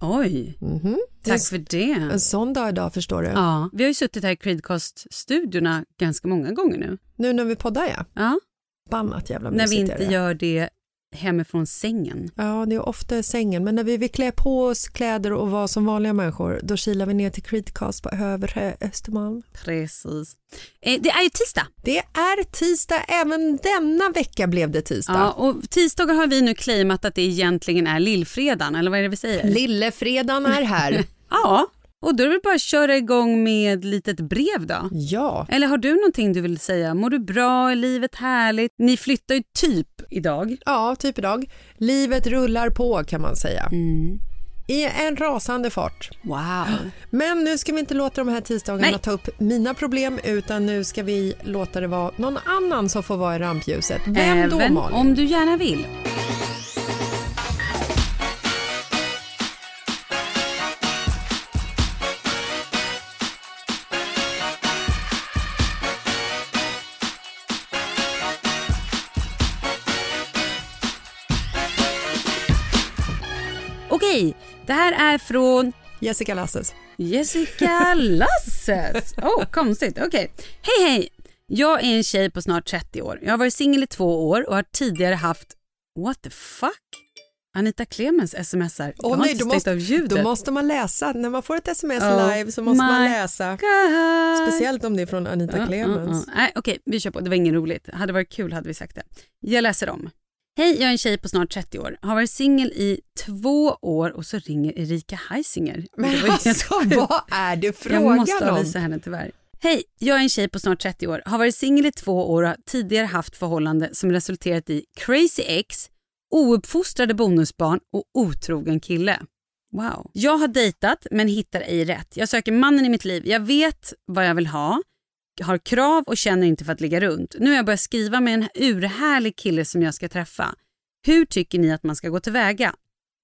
Oj, tack för det. En sån dag idag förstår du. Ja, vi har ju suttit här i Creedcast-studiorna ganska många gånger nu. Nu när vi poddar ja. Ja, Bannat jävla när vi inte gör det hemifrån sängen. Ja, det är ofta sängen, men när vi vill klä på oss kläder och vara som vanliga människor, då kilar vi ner till Creedcast på Övre Östermalm. Precis. Eh, det är ju tisdag. Det är tisdag, även denna vecka blev det tisdag. Ja, och tisdagar har vi nu claimat att det egentligen är lillfredagen, eller vad är det vi säger? Lillefredagen är här. ja, och då är det väl bara att köra igång med ett litet brev då. ja, Eller har du någonting du vill säga? Mår du bra? Är livet härligt? Ni flyttar ju typ idag. ja, typ idag. Livet rullar på kan man säga. Mm. I en rasande fart. Wow. Men nu ska vi inte låta de här tisdagarna Nej. ta upp mina problem utan nu ska vi låta det vara någon annan som får vara i rampljuset. Vem då Även Malin? om du gärna vill. Det här är från Jessica Lasses. Jessica Lasses. Oh, konstigt. Okej. Hej, hej. Jag är en tjej på snart 30 år. Jag har varit singel i två år och har tidigare haft... What the fuck? Anita Clemens smsar. Har nej, då måste-. Då måste man läsa. När man får ett sms Oh live så måste man läsa. God. Speciellt om det är från Anita ja, Clemens. ja. Nej, okej, vi kör på. Det var inget roligt. Hade varit kul hade vi sagt det. Jag läser om. Hej, jag är en tjej på snart 30 år. Har varit singel i två år och så ringer Erika Heisinger. Men alltså vad är det Jag frågan måste om? avvisa henne tyvärr. Hej, jag är en tjej på snart 30 år. Har varit singel i två år och har tidigare haft förhållande som resulterat i crazy ex, ouppfostrade bonusbarn och otrogen kille. Wow. Jag har dejtat men hittar ej rätt. Jag söker mannen i mitt liv. Jag vet vad jag vill ha, har krav och känner inte för att ligga runt. Nu har jag börjat skriva med en urhärlig kille som jag ska träffa. Hur tycker ni att man ska gå tillväga?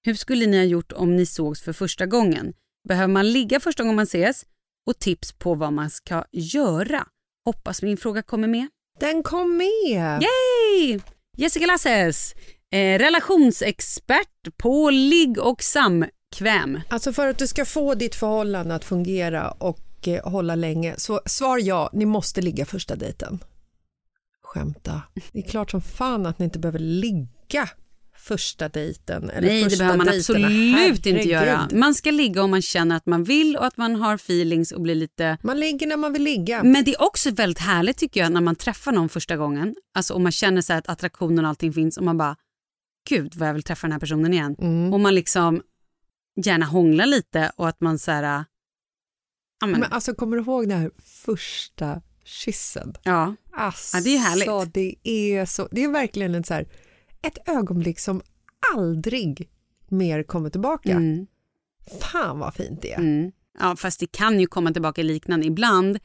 Hur skulle ni ha gjort om ni sågs för första gången? Behöver man ligga första gången man ses? Och tips på vad man ska göra. Hoppas min fråga kommer med. Den kom med. Yay! Jessica Lasses, eh, relationsexpert på ligg och samkväm. Alltså för att du ska få ditt förhållande att fungera och eh, hålla länge, så svar ja, ni måste ligga första dejten. Skämta. Det är klart som fan att ni inte behöver ligga första dejten. Eller Nej, det första behöver man dejterna. absolut inte göra. Herregud. Man ska ligga om man känner att man vill och att man har feelings och blir lite... Man ligger när man vill ligga. Men det är också väldigt härligt tycker jag när man träffar någon första gången. Alltså om man känner så att attraktionen och allting finns och man bara, gud vad jag vill träffa den här personen igen. Mm. Och man liksom gärna hånglar lite och att man så här... Ja, men, alltså kommer du ihåg den här första kyssen? ja. Alltså, Ja, det är härligt. Det är, så, det är verkligen ett, så här, ett ögonblick som aldrig mer kommer tillbaka. Mm. Fan vad fint det är. Mm. Ja, fast det kan ju komma tillbaka liknande. Ibland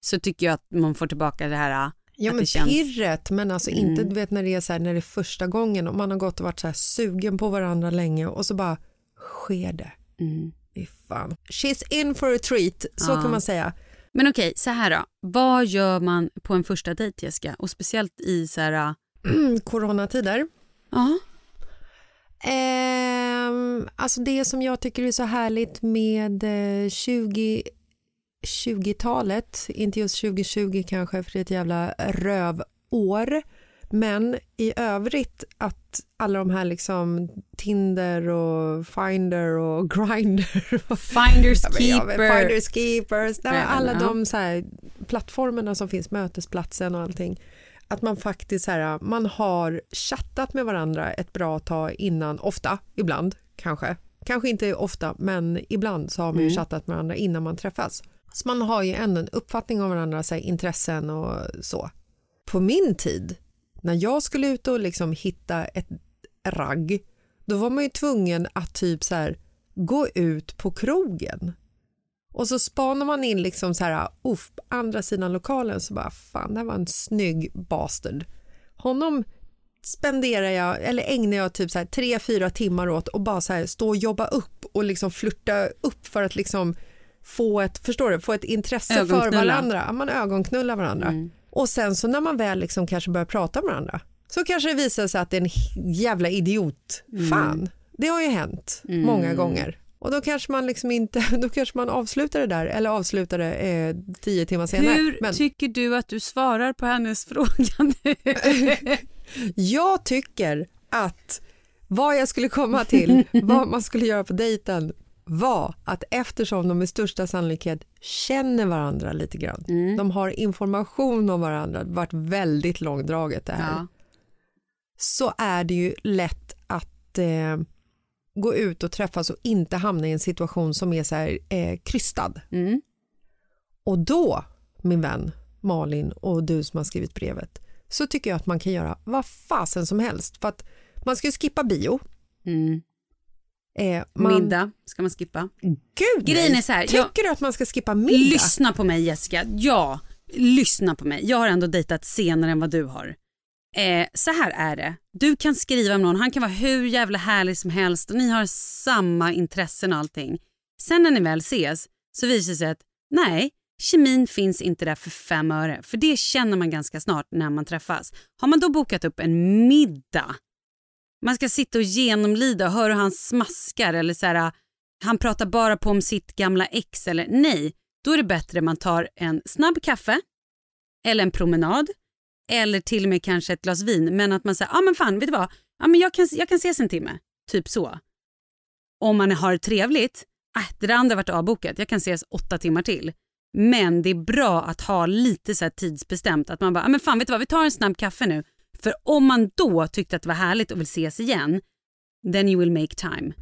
så tycker jag att man får tillbaka det här Ja att men känns... pirret, men alltså inte Mm. du vet när det är så här, när det är första gången och man har gått och varit så här sugen på varandra länge och så bara sker det. Mm. Fan. She's in for a treat, så Ja. kan man säga. Men okej, så här då. Vad gör man på en första dejt Jessica? Och speciellt i så här... Coronatider. Ja. Ehm, alltså det som jag tycker är så härligt med eh, 20 20-talet, inte just 2020 kanske för det är ett jävla rövår, men i övrigt att alla de här liksom Tinder och Finder och Grindr och Finders keeper. Finders keepers, nej, alla de så här, plattformarna som finns, mötesplatsen och allting. Att man faktiskt så här, man har chattat med varandra ett bra tag innan, ofta, ibland kanske. Kanske inte ofta, men ibland så har man ju Mm. chattat med varandra innan man träffas. Så man har ju ändå en uppfattning om så här, intressen och så. På min tid, när jag skulle ut och liksom hitta ett ragg, då var man ju tvungen att typ så här, gå ut på krogen. Och så spanar man in liksom så här, uff, andra sidan lokalen så bara, fan det här var en snygg bastard. Honom spenderar jag, eller ägnar jag typ så här tre, fyra timmar åt och bara så här stå och jobba upp och liksom flirta upp för att liksom få ett, förstår du, få ett intresse för varandra. Man ögonknullar varandra. Mm. Och sen så när man väl liksom kanske börjar prata med varandra så kanske det visar sig att det är en jävla idiot. Fan, det har ju hänt många gånger. Och då kanske man liksom inte, då kanske man avslutar det där eller avslutar det eh, tio timmar senare. Hur Men tycker du att du svarar på hennes fråga nu? jag tycker att vad jag skulle komma till, vad man skulle göra på dejten var att eftersom de med största sannolikhet känner varandra lite grann, Mm. de har information om varandra, det har varit väldigt långdraget det här. Ja. så är det ju lätt att eh, gå ut och träffas och inte hamna i en situation som är så här eh, krystad. Mm. Och då, min vän Malin och du som har skrivit brevet, så tycker jag att man kan göra vad fasen som helst. För att man ska ju skippa bio. Mm. Eh, man, Middag ska man skippa. Gud, Grejen är så här, Tycker jag- du att man ska skippa middag? Lyssna på mig Jessica. Ja, lyssna på mig. Jag har ändå dejtat senare än vad du har. Eh, så här är det. Du kan skriva med någon, han kan vara hur jävla härlig som helst och ni har samma intressen och allting. Sen när ni väl ses så visar det sig att nej, kemin finns inte där för fem öre. För det känner man ganska snart när man träffas. Har man då bokat upp en middag, man ska sitta och genomlida och höra hur han smaskar eller så här, äh, han pratar bara på om sitt gamla ex eller nej, då är det bättre man tar en snabb kaffe eller en promenad eller till och med kanske ett glas vin men att man säger, ja ah, men fan vet du vad, ah, men jag, kan, jag kan ses en timme. Typ så. Om man har trevligt, äh, det där andra har varit avbokat, jag kan ses åtta timmar till. Men det är bra att ha lite så här tidsbestämt. Att man bara, ah, men fan vet du vad, vi tar en snabb kaffe nu. För om man då tyckte att det var härligt och vill ses igen, then you will make time.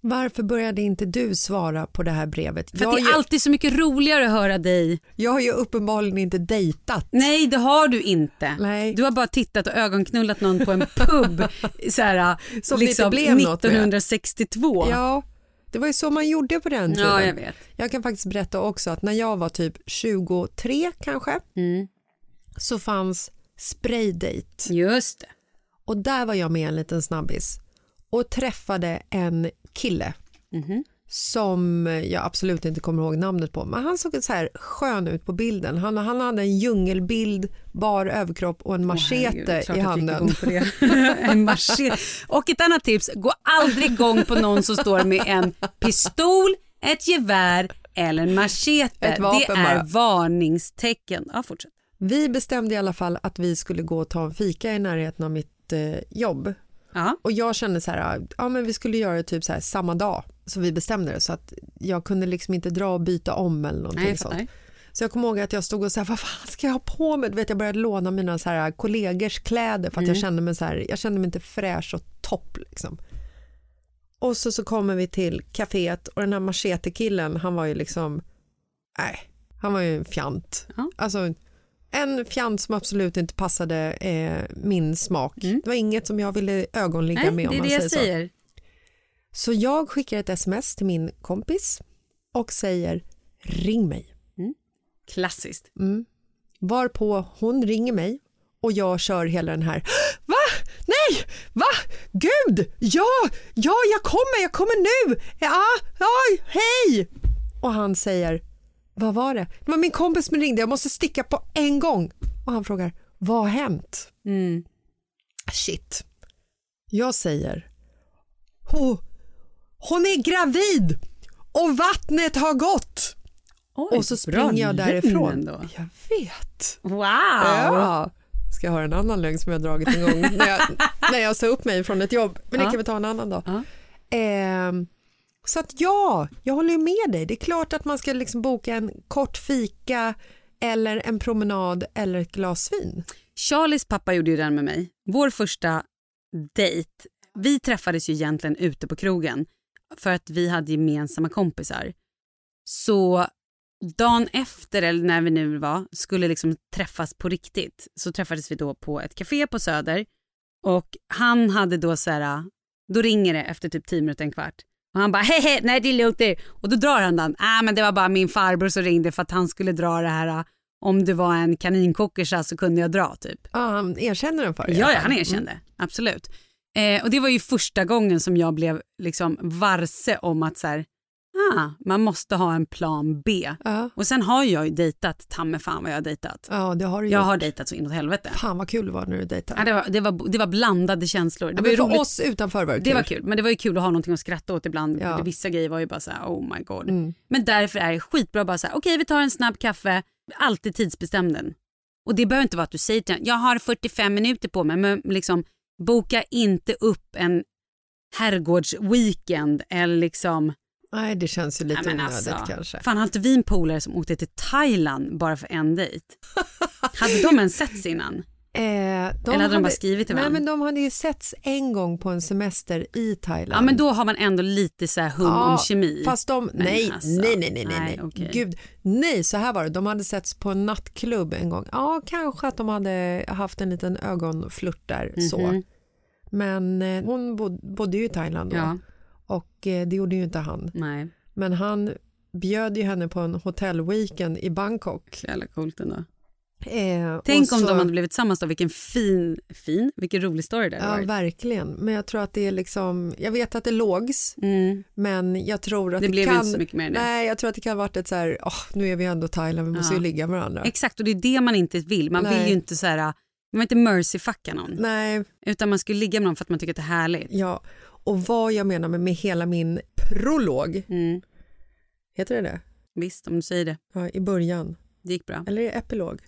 Varför började inte du svara på det här brevet? För det är ju, alltid så mycket roligare att höra dig. jag har ju uppenbarligen inte dejtat. Nej, det har du inte. Nej. Du har bara tittat och ögonknullat någon på en pub så här, Som det liksom inte blev något med. 1962. Ja, det var ju så man gjorde på den tiden. Ja, jag vet. Jag kan faktiskt berätta också att när jag var typ 23 kanske Mm. så fanns spraydate Just det. och där var jag med en liten snabbis och träffade en kille Mhm. som jag absolut inte kommer ihåg namnet på men han såg så här skön ut på bilden. Han, han hade en djungelbild, bar överkropp och en machete klart i handen. en machete. Och ett annat tips, gå aldrig igång på någon som står med en pistol, ett gevär eller en machete. Det är varningstecken. Ja, fortsätt. Vi bestämde i alla fall att vi skulle gå och ta en fika i närheten av mitt eh, jobb Ja. Och jag kände så här, ja men vi skulle göra det typ så här samma dag så vi bestämde det så att jag kunde liksom inte dra och byta om eller någonting Nej, sånt. Så jag kommer ihåg att jag stod och sa, vad fan ska jag ha på mig? Du vet, jag började låna mina så här kollegors kläder för att Mm. jag kände mig så här, jag kände mig inte fräsch och topp liksom. Och så, så kommer vi till kaféet och den här machete-killen, han var ju liksom, nej, han var ju en fjant. Ja. Alltså en fjant som absolut inte passade eh, min smak. Mm. Det var inget som jag ville ögonligga Nej, med om det är man det jag säger så. säger. Så jag skickar ett sms till min kompis och säger ring mig. Klassiskt. Mm. Varpå hon ringer mig och jag kör hela den här Va? Nej! Va? Gud! Ja! Ja, jag kommer! Jag kommer nu! Ja! Ja! Hej! Och han säger Vad var det? Det var min kompis som ringde. Jag måste sticka på en gång. Och han frågar Vad har hänt? Mm. Shit. Jag säger Hon, hon är gravid och vattnet har gått. Oj, och så springer jag därifrån. ändå. Jag vet. Wow! Ja. Ska jag höra en annan lögn som jag dragit en gång när jag, när jag sa upp mig från ett jobb. Men det kan vi ta en annan dag. Ja. Så att ja, jag håller med dig. Det är klart att man ska liksom boka en kort fika eller en promenad eller ett glas vin. Charlies pappa gjorde ju den med mig. Vår första dejt. Vi träffades ju egentligen ute på krogen för att vi hade gemensamma kompisar. Så dagen efter, eller när vi nu var, skulle liksom träffas på riktigt. Så träffades vi då på ett café på Söder och han hade då så här, då ringer det efter typ 10 minuter, en kvart. Och han bara hehe, nej det är lugnt det. Och då drar han den, ah, men det var bara min farbror som ringde för att han skulle dra det här om det var en kaninkokersa så kunde jag dra typ. Ja, han erkänner den för dig. Ja, ja han erkände. Absolut. Eh, och det var ju första gången som jag blev liksom varse om att så här, ah, man måste ha en plan B. Ja. Och sen har jag ju dejtat, ta mig fan vad jag har dejtat. ja, det har du Jag gjort. har dejtat så inåt helvete. Fan vad kul det var när du dejtade. Ja, det, var, det, var, det var blandade känslor. Det Ja, var för oss utanför var det kul. Det var kul, men det var ju kul att ha någonting att skratta åt ibland. Ja. Vissa grejer var ju bara så här, oh my god. Mm. Men därför är det skitbra bara så här, okej vi tar en snabb kaffe, alltid tidsbestäm den. Och det behöver inte vara att du säger till den, jag har 45 minuter på mig, men liksom boka inte upp en herrgårdsweekend eller liksom, Nej, det känns ju lite onödigt alltså, kanske. fan har inte vi en polare som åkte till Thailand bara för en dejt? hade de ens setts innan? Eh, Eller hade de bara skrivit till Nej, varandra? men de hade ju setts en gång på en semester i Thailand. Ja men då har man ändå lite så här hum Ja, om kemi. Fast de, Men nej, alltså, nej, nej, nej, nej, nej, nej. okej. Gud, nej, så här var det. De hade setts på en nattklubb en gång. Ja, kanske att de hade haft en liten ögonflört där så. Mhm. Men eh, hon bod, bodde ju i Thailand då Ja, och eh, det gjorde ju inte han. nej, Men han bjöd ju henne på en hotellweekend i Bangkok. så jävla coolt ändå. Eh, Tänk och om så- de hade blivit tillsammans då, vilken fin, fin, vilken rolig story det hade Ja, varit. verkligen. Men jag tror att det är liksom, jag vet att det lågs, Mm. men jag tror att Det det, blev kan... inte så mycket mer det. Nej, jag tror att det kan ha varit ett så här, åh, nu är vi ändå i Thailand, vi måste Ja. ju ligga med varandra. Exakt, och det är det man inte vill. Man Nej. vill ju inte så här, man vill inte mercy-fucka någon. Nej, Utan man skulle ligga med någon för att man tycker att det är härligt. ja. Och vad jag menar med, med hela min prolog, Mm. heter det det? Visst, om du säger det. Ja, i början. Det gick bra. Eller är det epilog?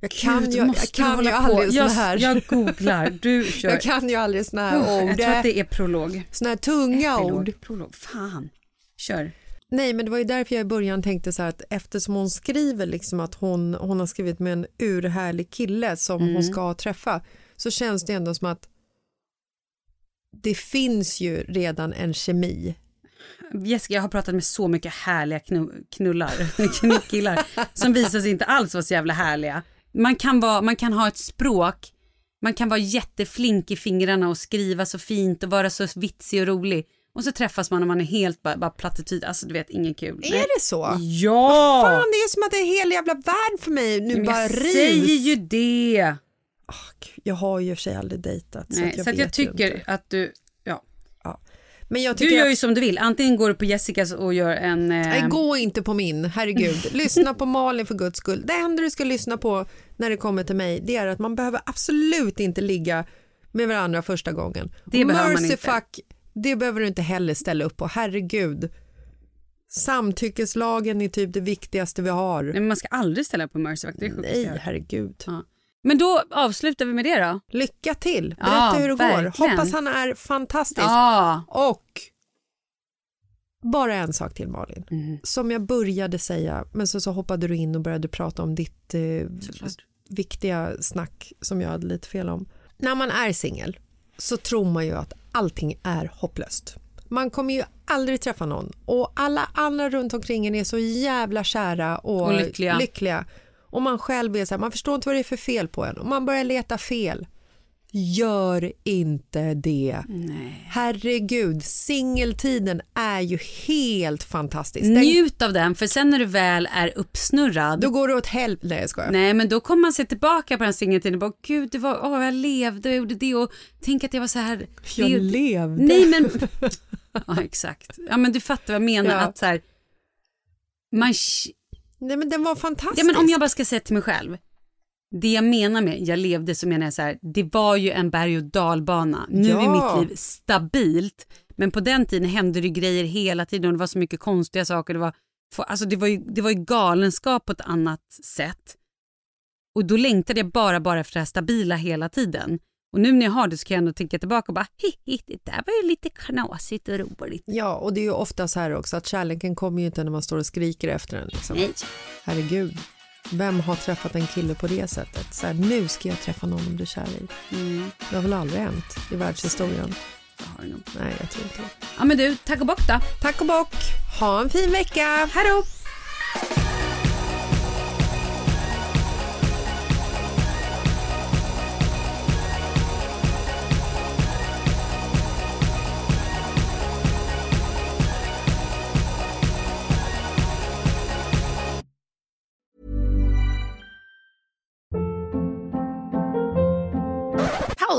Jag kan Gud, ju, jag kan ju aldrig såna jag, här... Jag googlar, du kör. Jag kan ju aldrig såna här Oh, ord. jag tror att det är prolog. Såna här tunga ord. Epilog, prolog. Fan. Kör. Nej, men det var ju därför jag i början tänkte så här att eftersom hon skriver liksom att hon, hon har skrivit med en urhärlig kille som Mm. hon ska träffa så känns det ändå som att det finns ju redan en kemi. Jessica, jag har pratat med så mycket härliga knu- knullar, killar som visar sig inte alls vara så jävla härliga. Man kan, vara, man kan ha ett språk, man kan vara jätteflink i fingrarna och skriva så fint och vara så vitsig och rolig. Och så träffas man och man är helt bara, bara plattityd, alltså du vet, ingen kul. Är det så? Ja! Fan, det är som att det är en hel jävla värld för mig nu Men bara jag rivs. säger ju det. Gud, jag har ju i och för sig aldrig dejtat. Nej, så att jag, så att jag tycker inte. att du, ja. Men jag Du gör att- ju som du vill, antingen går du på Jessicas och gör en... Eh, Nej, gå inte på min, herregud. Lyssna på Malin för guds skull. Det enda du ska lyssna på när det kommer till mig det är att man behöver absolut inte ligga med varandra första gången. Det behöver man inte. fuck, det behöver du inte heller ställa upp på, herregud. Samtyckeslagen är typ det viktigaste vi har. Nej, men man ska aldrig ställa upp på Mercy det är Nej, herregud. Ja. Men då avslutar vi med det då. Lycka till, berätta Ja, hur det verkligen. går. Hoppas han är fantastisk. Ja. Och bara en sak till Malin. Mm. Som jag började säga, men så, så hoppade du in och började prata om ditt eh, viktiga snack som jag hade lite fel om. När man är singel så tror man ju att allting är hopplöst. Man kommer ju aldrig träffa någon och alla andra runt omkring en är så jävla kära och, Och lyckliga. lyckliga. Och man själv är så här, man förstår inte vad det är för fel på en och man börjar leta fel. Gör inte det. Nej. Herregud, singeltiden är ju helt fantastisk. Den, Njut av den, för sen när du väl är uppsnurrad, då går det åt helvete. Nej, jag skojar. nej men då kommer man se tillbaka på den singeltiden och bara gud, det var, åh, jag levde och gjorde det och tänk att jag var så här. Jag det, levde. Nej men, ja exakt. Ja men du fattar vad jag menar, Ja. att så här, man, Nej, men den var fantastisk. ja men om jag bara ska säga till mig själv, det jag menar med jag levde så menar jag så här, det var ju en berg och dalbana. Nu Ja. är mitt liv stabilt, men på den tiden hände det grejer hela tiden och det var så mycket konstiga saker. Det var, alltså det var, ju, det var ju galenskap på ett annat sätt. Och då längtade jag bara, bara efter det här stabila hela tiden. Och nu när jag har det så kan jag ändå tänka tillbaka och bara, hi, det där var ju lite knasigt och roligt. Ja, och det är ju ofta så här också att kärleken kommer ju inte när man står och skriker efter den. Liksom. Nej. Herregud, vem har träffat en kille på det sättet? Så här, nu ska jag träffa någon om du är kär i. Mm, Det har väl aldrig hänt i världshistorien? jag. Nej, jag tror inte det. Ja men du, tack och bock då. Tack och bock. Ha en fin vecka. Hej då!